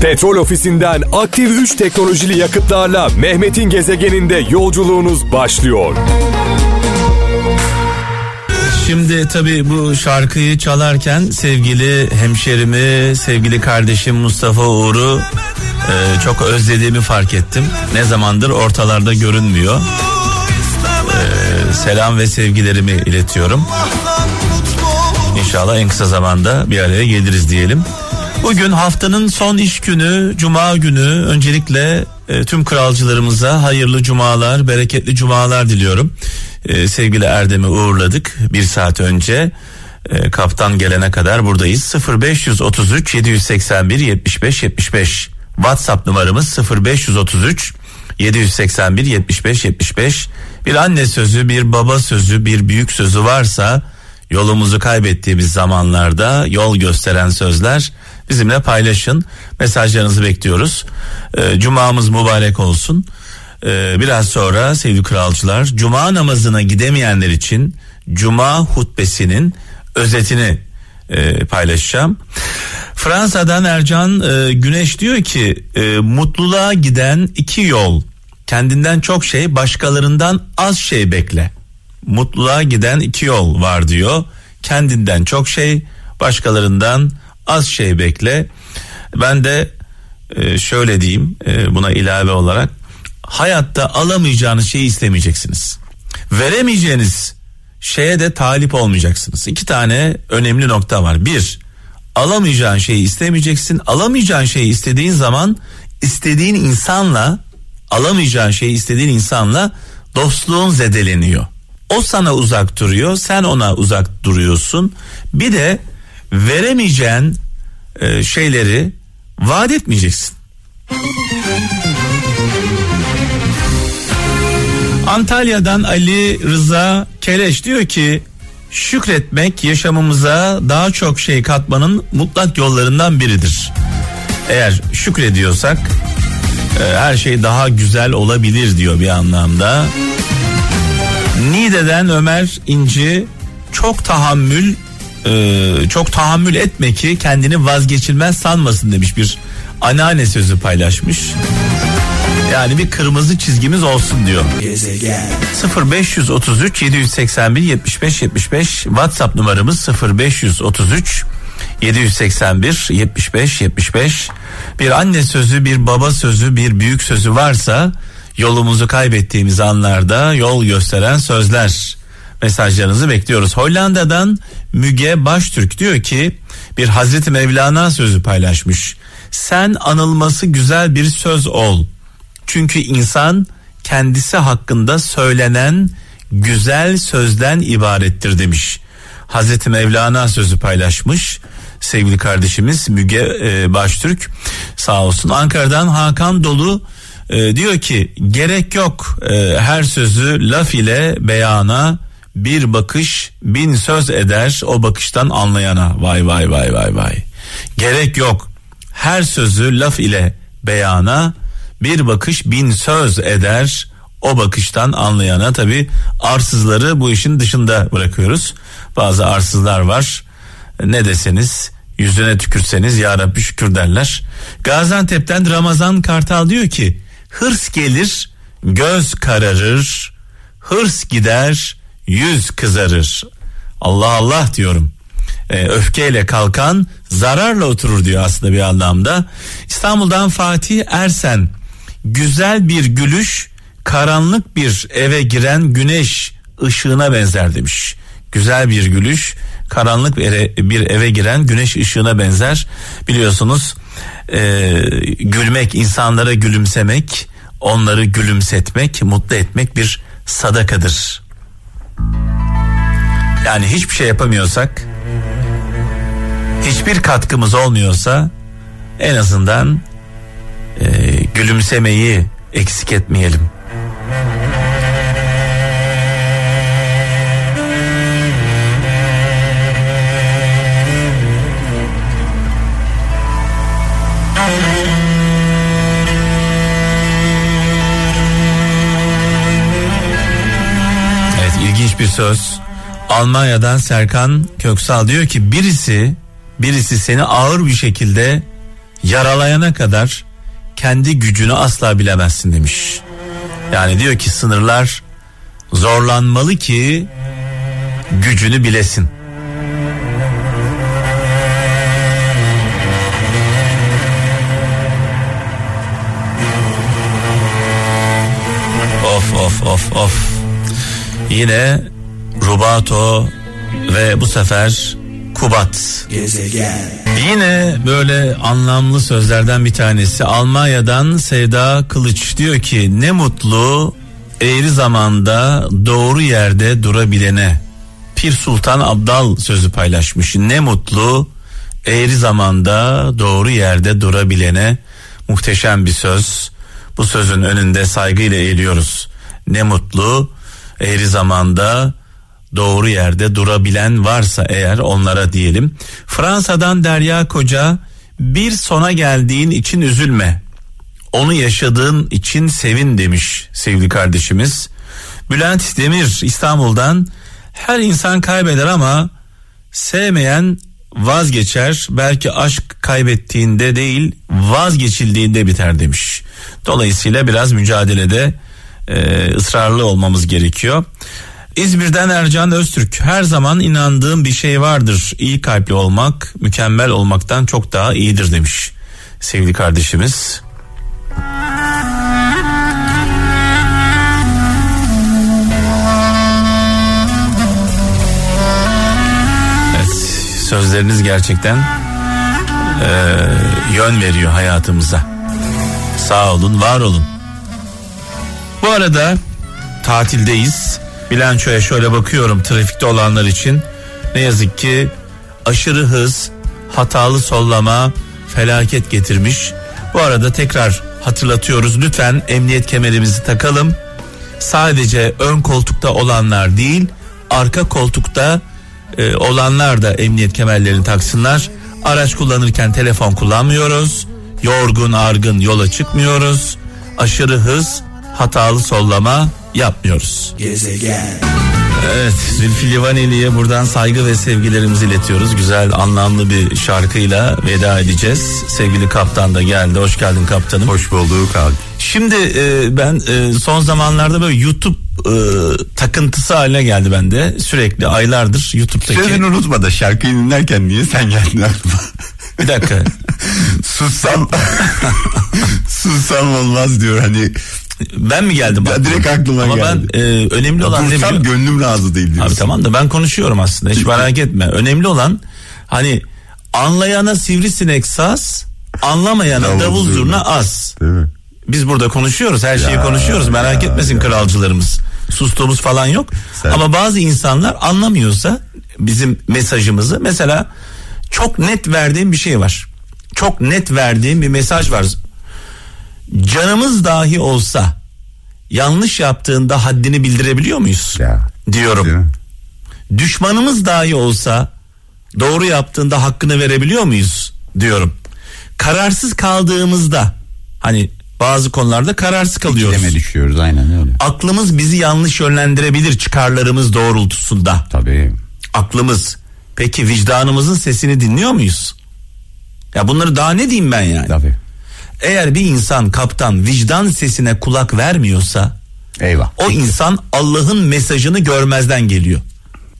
Petrol ofisinden aktif 3 teknolojili yakıtlarla Mehmet'in gezegeninde yolculuğunuz başlıyor. Şimdi tabii bu şarkıyı çalarken sevgili hemşerimi, sevgili kardeşim Mustafa Uğur'u e, çok özlediğimi fark ettim. Ne zamandır ortalarda görünmüyor. E, selam ve sevgilerimi iletiyorum. İnşallah en kısa zamanda bir araya geliriz diyelim. Bugün haftanın son iş günü, cuma günü. Öncelikle e, tüm kralcılarımıza hayırlı cumalar, bereketli cumalar diliyorum. E, sevgili Erdem'i uğurladık bir saat önce. E, kaptan gelene kadar buradayız. 0533 781 75 75 WhatsApp numaramız 0533 781 75 75 bir anne sözü, bir baba sözü, bir büyük sözü varsa yolumuzu kaybettiğimiz zamanlarda yol gösteren sözler bizimle paylaşın. Mesajlarınızı bekliyoruz. Ee, Cumamız mübarek olsun. Ee, biraz sonra sevgili kralcılar cuma namazına gidemeyenler için cuma hutbesinin özetini e, paylaşacağım. Fransa'dan Ercan e, Güneş diyor ki e, mutluluğa giden iki yol. Kendinden çok şey başkalarından az şey bekle. Mutluluğa giden iki yol var diyor. Kendinden çok şey başkalarından az şey bekle. Ben de e, şöyle diyeyim e, buna ilave olarak hayatta alamayacağınız şeyi istemeyeceksiniz. Veremeyeceğiniz şeye de talip olmayacaksınız. İki tane önemli nokta var. Bir, alamayacağın şeyi istemeyeceksin. Alamayacağın şeyi istediğin zaman istediğin insanla alamayacağın şeyi istediğin insanla dostluğun zedeleniyor. O sana uzak duruyor, sen ona uzak duruyorsun. Bir de veremeyeceğin e, şeyleri vaat etmeyeceksin. Antalya'dan Ali Rıza Keleş diyor ki şükretmek yaşamımıza daha çok şey katmanın mutlak yollarından biridir. Eğer şükrediyorsak e, her şey daha güzel olabilir diyor bir anlamda. Nide'den Ömer İnci çok tahammül e, çok tahammül etme ki kendini vazgeçilmez sanmasın demiş bir anneanne sözü paylaşmış. Yani bir kırmızı çizgimiz olsun diyor. Gezegen. 0533 781 75 75 WhatsApp numaramız 0533 781 75 75 bir anne sözü bir baba sözü bir büyük sözü varsa yolumuzu kaybettiğimiz anlarda yol gösteren sözler mesajlarınızı bekliyoruz. Hollanda'dan Müge Baştürk diyor ki bir Hazreti Mevlana sözü paylaşmış. Sen anılması güzel bir söz ol. Çünkü insan kendisi hakkında söylenen güzel sözden ibarettir demiş. Hazreti Mevlana sözü paylaşmış sevgili kardeşimiz Müge e, Baştürk sağ olsun. Ankara'dan Hakan Dolu e, diyor ki gerek yok e, her sözü laf ile beyana bir bakış bin söz eder o bakıştan anlayana. Vay vay vay vay vay. Gerek yok. Her sözü laf ile beyana bir bakış bin söz eder o bakıştan anlayana. Tabi arsızları bu işin dışında bırakıyoruz. Bazı arsızlar var. Ne deseniz yüzüne tükürseniz ya Rabbi şükür derler. Gaziantep'ten Ramazan Kartal diyor ki hırs gelir göz kararır hırs gider yüz kızarır Allah Allah diyorum e, öfkeyle kalkan zararla oturur diyor aslında bir anlamda. İstanbul'dan Fatih Ersen güzel bir gülüş karanlık bir eve giren güneş ışığına benzer demiş. Güzel bir gülüş karanlık bir eve giren güneş ışığına benzer. Biliyorsunuz e, gülmek insanlara gülümsemek onları gülümsetmek mutlu etmek bir sadakadır. Yani hiçbir şey yapamıyorsak hiçbir katkımız olmuyorsa en azından e, gülümsemeyi eksik etmeyelim. Evet ilginç bir söz. Almanya'dan Serkan Köksal diyor ki birisi birisi seni ağır bir şekilde yaralayana kadar kendi gücünü asla bilemezsin demiş. Yani diyor ki sınırlar zorlanmalı ki gücünü bilesin. Of of of of. Yine Rubato ve bu sefer Kubat. Gezegen. Yine böyle anlamlı sözlerden bir tanesi Almanya'dan Sevda Kılıç diyor ki ne mutlu eğri zamanda doğru yerde durabilene. Pir Sultan Abdal sözü paylaşmış. Ne mutlu eğri zamanda doğru yerde durabilene. Muhteşem bir söz. Bu sözün önünde saygıyla eğiliyoruz. Ne mutlu eğri zamanda doğru yerde durabilen varsa eğer onlara diyelim. Fransa'dan Derya Koca bir sona geldiğin için üzülme. Onu yaşadığın için sevin demiş sevgili kardeşimiz. Bülent Demir İstanbul'dan her insan kaybeder ama sevmeyen vazgeçer. Belki aşk kaybettiğinde değil vazgeçildiğinde biter demiş. Dolayısıyla biraz mücadelede e, ısrarlı olmamız gerekiyor. İzmir'den Ercan Öztürk her zaman inandığım bir şey vardır. İyi kalpli olmak mükemmel olmaktan çok daha iyidir demiş sevgili kardeşimiz. Evet sözleriniz gerçekten e, yön veriyor hayatımıza. Sağ olun var olun. Bu arada tatildeyiz. Bilançoya şöyle bakıyorum trafikte olanlar için. Ne yazık ki aşırı hız, hatalı sollama felaket getirmiş. Bu arada tekrar hatırlatıyoruz lütfen emniyet kemerimizi takalım. Sadece ön koltukta olanlar değil, arka koltukta e, olanlar da emniyet kemerlerini taksınlar. Araç kullanırken telefon kullanmıyoruz. Yorgun, argın yola çıkmıyoruz. Aşırı hız, hatalı sollama yapmıyoruz. Gezegen. Evet Zülfü Livaneli'ye buradan saygı ve sevgilerimizi iletiyoruz. Güzel anlamlı bir şarkıyla veda edeceğiz. Sevgili kaptan da geldi. Hoş geldin kaptanım. Hoş bulduk abi. Şimdi e, ben e, son zamanlarda böyle YouTube e, takıntısı haline geldi bende. Sürekli aylardır YouTube'daki. Sözünü unutma da şarkıyı dinlerken niye sen geldin aklıma? Bir dakika. Sussam sussam olmaz diyor hani Ben mi geldim? Ya direkt aklıma Ama geldi. ben e, önemli olan ne biliyor? gönlüm razı değil diyorsun. Abi tamam da ben konuşuyorum aslında hiç merak etme. Önemli olan hani anlayana sivrisinek saz, anlamayana Davul davul, zurna. zurna az. Değil mi? Biz burada konuşuyoruz her şeyi Ya, konuşuyoruz merak ya, etmesin ya. kralcılarımız. Sustuğumuz falan yok. Sen- Ama bazı insanlar anlamıyorsa bizim mesajımızı mesela çok net verdiğim bir şey var. Çok net verdiğim bir mesaj var. Canımız dahi olsa yanlış yaptığında haddini bildirebiliyor muyuz? Ya. Diyorum. Düşmanımız dahi olsa doğru yaptığında hakkını verebiliyor muyuz diyorum. Kararsız kaldığımızda hani bazı konularda kararsız kalıyoruz. İkileme düşüyoruz aynen öyle. Aklımız bizi yanlış yönlendirebilir çıkarlarımız doğrultusunda. Tabii. Aklımız. Peki vicdanımızın sesini dinliyor muyuz? Ya bunları daha ne diyeyim ben yani? Tabii. Eğer bir insan kaptan vicdan sesine kulak vermiyorsa Eyvah. o insan Allah'ın mesajını görmezden geliyor.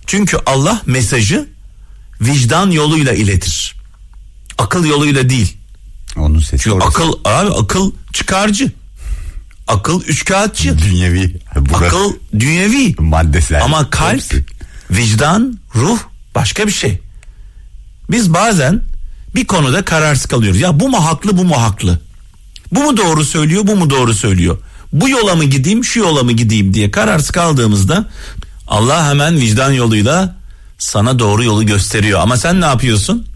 Çünkü Allah mesajı vicdan yoluyla iletir. Akıl yoluyla değil. Onun sesi Çünkü orası. akıl abi akıl çıkarcı. Akıl üçkağıtçı. Dünyevi. Burası Akıl dünyevi. maddesel. Ama kalp, Hepsi. vicdan, ruh başka bir şey. Biz bazen bir konuda kararsız kalıyoruz. Ya bu mu haklı bu mu haklı? Bu mu doğru söylüyor bu mu doğru söylüyor? Bu yola mı gideyim şu yola mı gideyim diye kararsız kaldığımızda Allah hemen vicdan yoluyla sana doğru yolu gösteriyor. Ama sen ne yapıyorsun?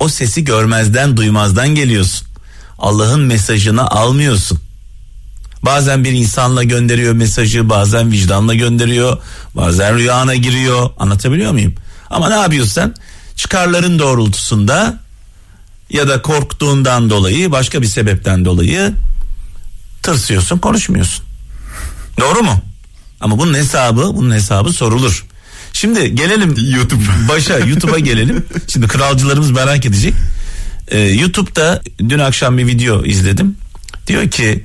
O sesi görmezden duymazdan geliyorsun. Allah'ın mesajını almıyorsun. Bazen bir insanla gönderiyor mesajı, bazen vicdanla gönderiyor, bazen rüyana giriyor. Anlatabiliyor muyum? Ama ne yapıyorsun sen? Çıkarların doğrultusunda ya da korktuğundan dolayı, başka bir sebepten dolayı tırsıyorsun, konuşmuyorsun. Doğru mu? Ama bunun hesabı, bunun hesabı sorulur. Şimdi gelelim YouTube. başa YouTube'a gelelim. Şimdi kralcılarımız merak edecek. Ee, YouTube'da dün akşam bir video izledim. Diyor ki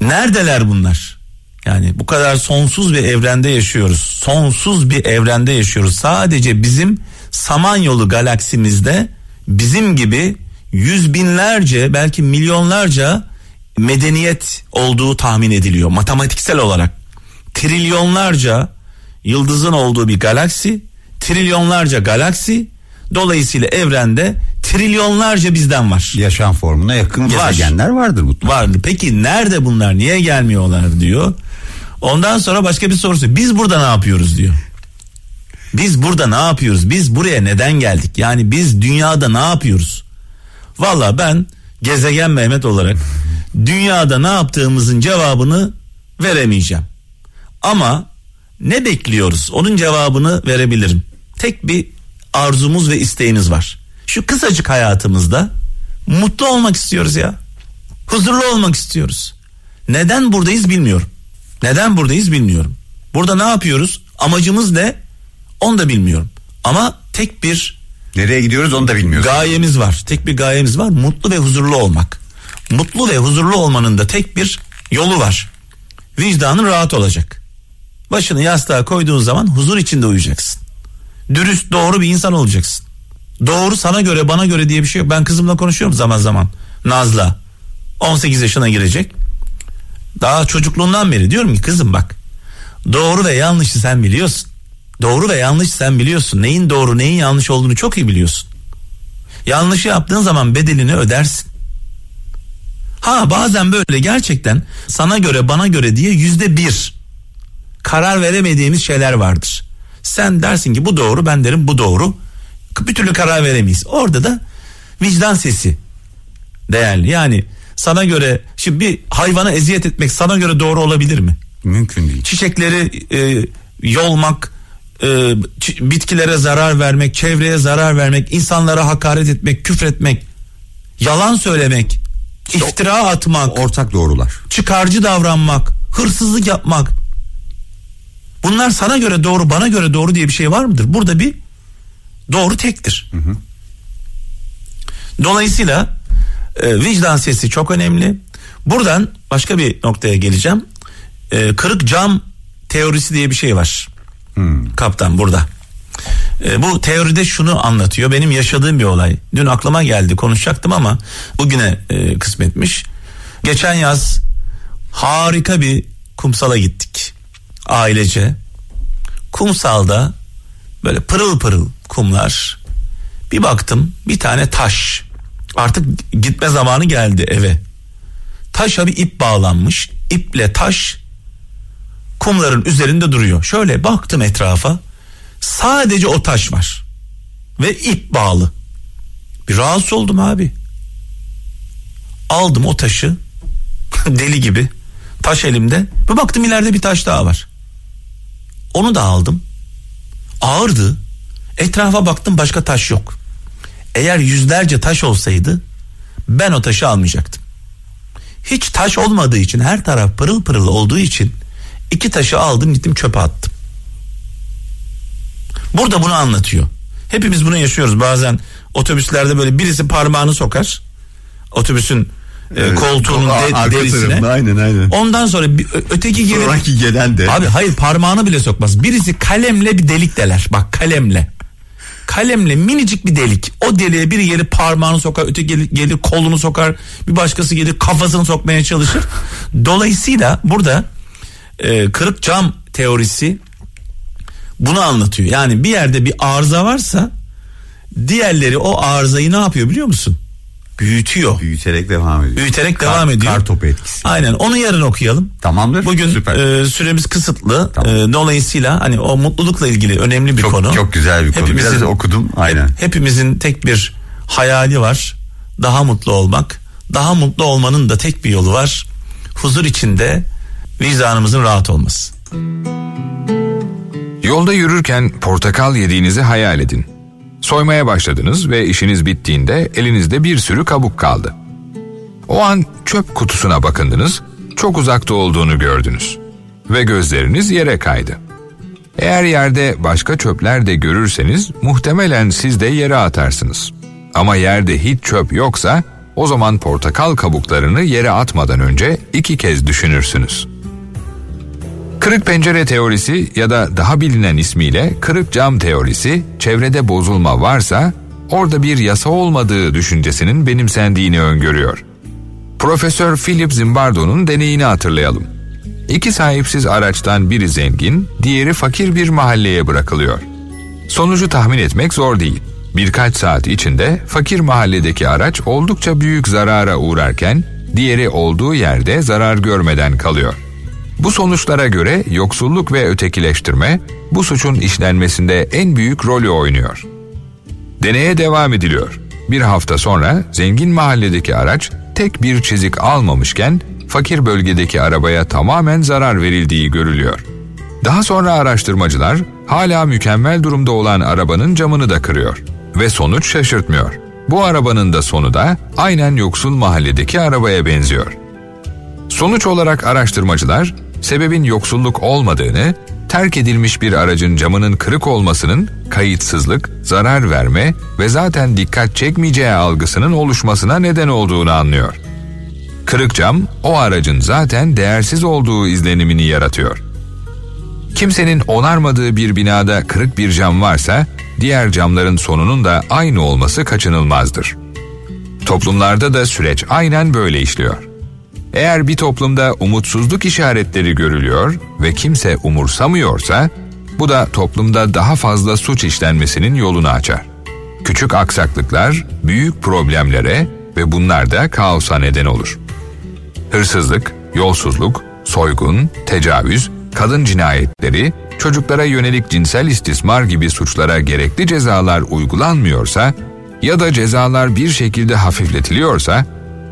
neredeler bunlar? Yani bu kadar sonsuz bir evrende yaşıyoruz. Sonsuz bir evrende yaşıyoruz. Sadece bizim Samanyolu galaksimizde bizim gibi yüz binlerce belki milyonlarca medeniyet olduğu tahmin ediliyor matematiksel olarak. Trilyonlarca yıldızın olduğu bir galaksi, trilyonlarca galaksi dolayısıyla evrende trilyonlarca bizden var. Yaşam formuna yakın Var. gezegenler vardır mutlaka. Vardı. Peki nerede bunlar? Niye gelmiyorlar diyor. Ondan sonra başka bir sorusu. Biz burada ne yapıyoruz diyor. Biz burada ne yapıyoruz? Biz buraya neden geldik? Yani biz dünyada ne yapıyoruz? Valla ben gezegen Mehmet olarak dünyada ne yaptığımızın cevabını veremeyeceğim. Ama ne bekliyoruz? Onun cevabını verebilirim. Tek bir arzumuz ve isteğimiz var. Şu kısacık hayatımızda mutlu olmak istiyoruz ya. Huzurlu olmak istiyoruz. Neden buradayız bilmiyorum. Neden buradayız bilmiyorum. Burada ne yapıyoruz? Amacımız ne? Onu da bilmiyorum. Ama tek bir Nereye gidiyoruz onu da bilmiyoruz. gayemiz var. Tek bir gayemiz var. Mutlu ve huzurlu olmak. Mutlu ve huzurlu olmanın da tek bir yolu var. Vicdanın rahat olacak. Başını yastığa koyduğun zaman huzur içinde uyuyacaksın. Dürüst doğru bir insan olacaksın. Doğru sana göre bana göre diye bir şey yok. Ben kızımla konuşuyorum zaman zaman. Naz'la. 18 yaşına girecek. Daha çocukluğundan beri diyorum ki kızım bak. Doğru ve yanlışı sen biliyorsun. Doğru ve yanlış sen biliyorsun. Neyin doğru neyin yanlış olduğunu çok iyi biliyorsun. Yanlışı yaptığın zaman bedelini ödersin. Ha bazen böyle gerçekten sana göre bana göre diye yüzde bir karar veremediğimiz şeyler vardır. Sen dersin ki bu doğru ben derim bu doğru. Bir türlü karar veremeyiz. Orada da vicdan sesi değerli. Yani sana göre şimdi bir hayvana eziyet etmek sana göre doğru olabilir mi? Mümkün değil. çiçekleri e, yolmak, e, bitkilere zarar vermek, çevreye zarar vermek, insanlara hakaret etmek, küfretmek, yalan söylemek, iftira atmak, Ortak doğrular. çıkarcı davranmak, hırsızlık yapmak. Bunlar sana göre doğru, bana göre doğru diye bir şey var mıdır? Burada bir doğru tektir. Dolayısıyla e, vicdan sesi çok önemli. Buradan başka bir noktaya geleceğim. E, kırık cam teorisi diye bir şey var. Kaptan burada. E, bu teoride şunu anlatıyor. Benim yaşadığım bir olay. Dün aklıma geldi konuşacaktım ama bugüne e, kısmetmiş. Geçen yaz harika bir kumsala gittik. Ailece. Kumsalda böyle pırıl pırıl kumlar. Bir baktım bir tane taş. Artık gitme zamanı geldi eve. Taşa bir ip bağlanmış. İple taş kumların üzerinde duruyor. Şöyle baktım etrafa. Sadece o taş var. Ve ip bağlı. Bir rahatsız oldum abi. Aldım o taşı. deli gibi. Taş elimde. Bir baktım ileride bir taş daha var. Onu da aldım. Ağırdı. Etrafa baktım başka taş yok. Eğer yüzlerce taş olsaydı ben o taşı almayacaktım. Hiç taş olmadığı için her taraf pırıl pırıl olduğu için iki taşı aldım gittim çöpe attım. Burada bunu anlatıyor. Hepimiz bunu yaşıyoruz bazen otobüslerde böyle birisi parmağını sokar. Otobüsün e, koltuğunun Ar- de- derisine. tarafında, aynen aynen. Ondan sonra bir, öteki gelir. Sonraki gelen de. Abi hayır parmağını bile sokmaz. Birisi kalemle bir delik deler. Bak kalemle. Kalemle minicik bir delik. O deliğe biri gelir parmağını sokar, öteki gelir, gelir kolunu sokar, bir başkası gelir kafasını sokmaya çalışır. Dolayısıyla burada e, kırık cam teorisi bunu anlatıyor. Yani bir yerde bir arıza varsa diğerleri o arızayı ne yapıyor biliyor musun? Büyütüyor. Büyüterek devam ediyor. Büyüterek Kar- devam ediyor. Kar topu etkisi. Aynen onu yarın okuyalım. Tamamdır. Bugün Süper. e, süremiz kısıtlı. Tamam. E, dolayısıyla hani o mutlulukla ilgili önemli bir Çok- konu. çok güzel bir konu. Biraz okudum, aynen. hep- hepimizin tek bir hayali var. Daha mutlu olmak. Daha mutlu olmanın da tek bir yolu var. Huzur içinde vicdanımızın rahat olması. Yolda yürürken portakal yediğinizi hayal edin. Soymaya başladınız ve işiniz bittiğinde elinizde bir sürü kabuk kaldı. O an çöp kutusuna bakındınız, çok uzakta olduğunu gördünüz ve gözleriniz yere kaydı. Eğer yerde başka çöpler de görürseniz muhtemelen siz de yere atarsınız. Ama yerde hiç çöp yoksa o zaman portakal kabuklarını yere atmadan önce iki kez düşünürsünüz. Kırık pencere teorisi ya da daha bilinen ismiyle kırık cam teorisi çevrede bozulma varsa orada bir yasa olmadığı düşüncesinin benimsendiğini öngörüyor. Profesör Philip Zimbardo'nun deneyini hatırlayalım. İki sahipsiz araçtan biri zengin, diğeri fakir bir mahalleye bırakılıyor. Sonucu tahmin etmek zor değil. Birkaç saat içinde fakir mahalledeki araç oldukça büyük zarara uğrarken diğeri olduğu yerde zarar görmeden kalıyor. Bu sonuçlara göre yoksulluk ve ötekileştirme bu suçun işlenmesinde en büyük rolü oynuyor. Deneye devam ediliyor. Bir hafta sonra zengin mahalledeki araç tek bir çizik almamışken fakir bölgedeki arabaya tamamen zarar verildiği görülüyor. Daha sonra araştırmacılar hala mükemmel durumda olan arabanın camını da kırıyor ve sonuç şaşırtmıyor. Bu arabanın da sonu da aynen yoksul mahalledeki arabaya benziyor. Sonuç olarak araştırmacılar sebebin yoksulluk olmadığını, terk edilmiş bir aracın camının kırık olmasının kayıtsızlık, zarar verme ve zaten dikkat çekmeyeceği algısının oluşmasına neden olduğunu anlıyor. Kırık cam o aracın zaten değersiz olduğu izlenimini yaratıyor. Kimsenin onarmadığı bir binada kırık bir cam varsa diğer camların sonunun da aynı olması kaçınılmazdır. Toplumlarda da süreç aynen böyle işliyor. Eğer bir toplumda umutsuzluk işaretleri görülüyor ve kimse umursamıyorsa, bu da toplumda daha fazla suç işlenmesinin yolunu açar. Küçük aksaklıklar büyük problemlere ve bunlar da kaosa neden olur. Hırsızlık, yolsuzluk, soygun, tecavüz, kadın cinayetleri, çocuklara yönelik cinsel istismar gibi suçlara gerekli cezalar uygulanmıyorsa ya da cezalar bir şekilde hafifletiliyorsa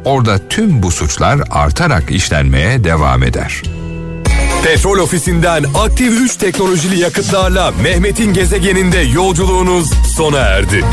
orada tüm bu suçlar artarak işlenmeye devam eder. Petrol ofisinden aktif 3 teknolojili yakıtlarla Mehmet'in gezegeninde yolculuğunuz sona erdi.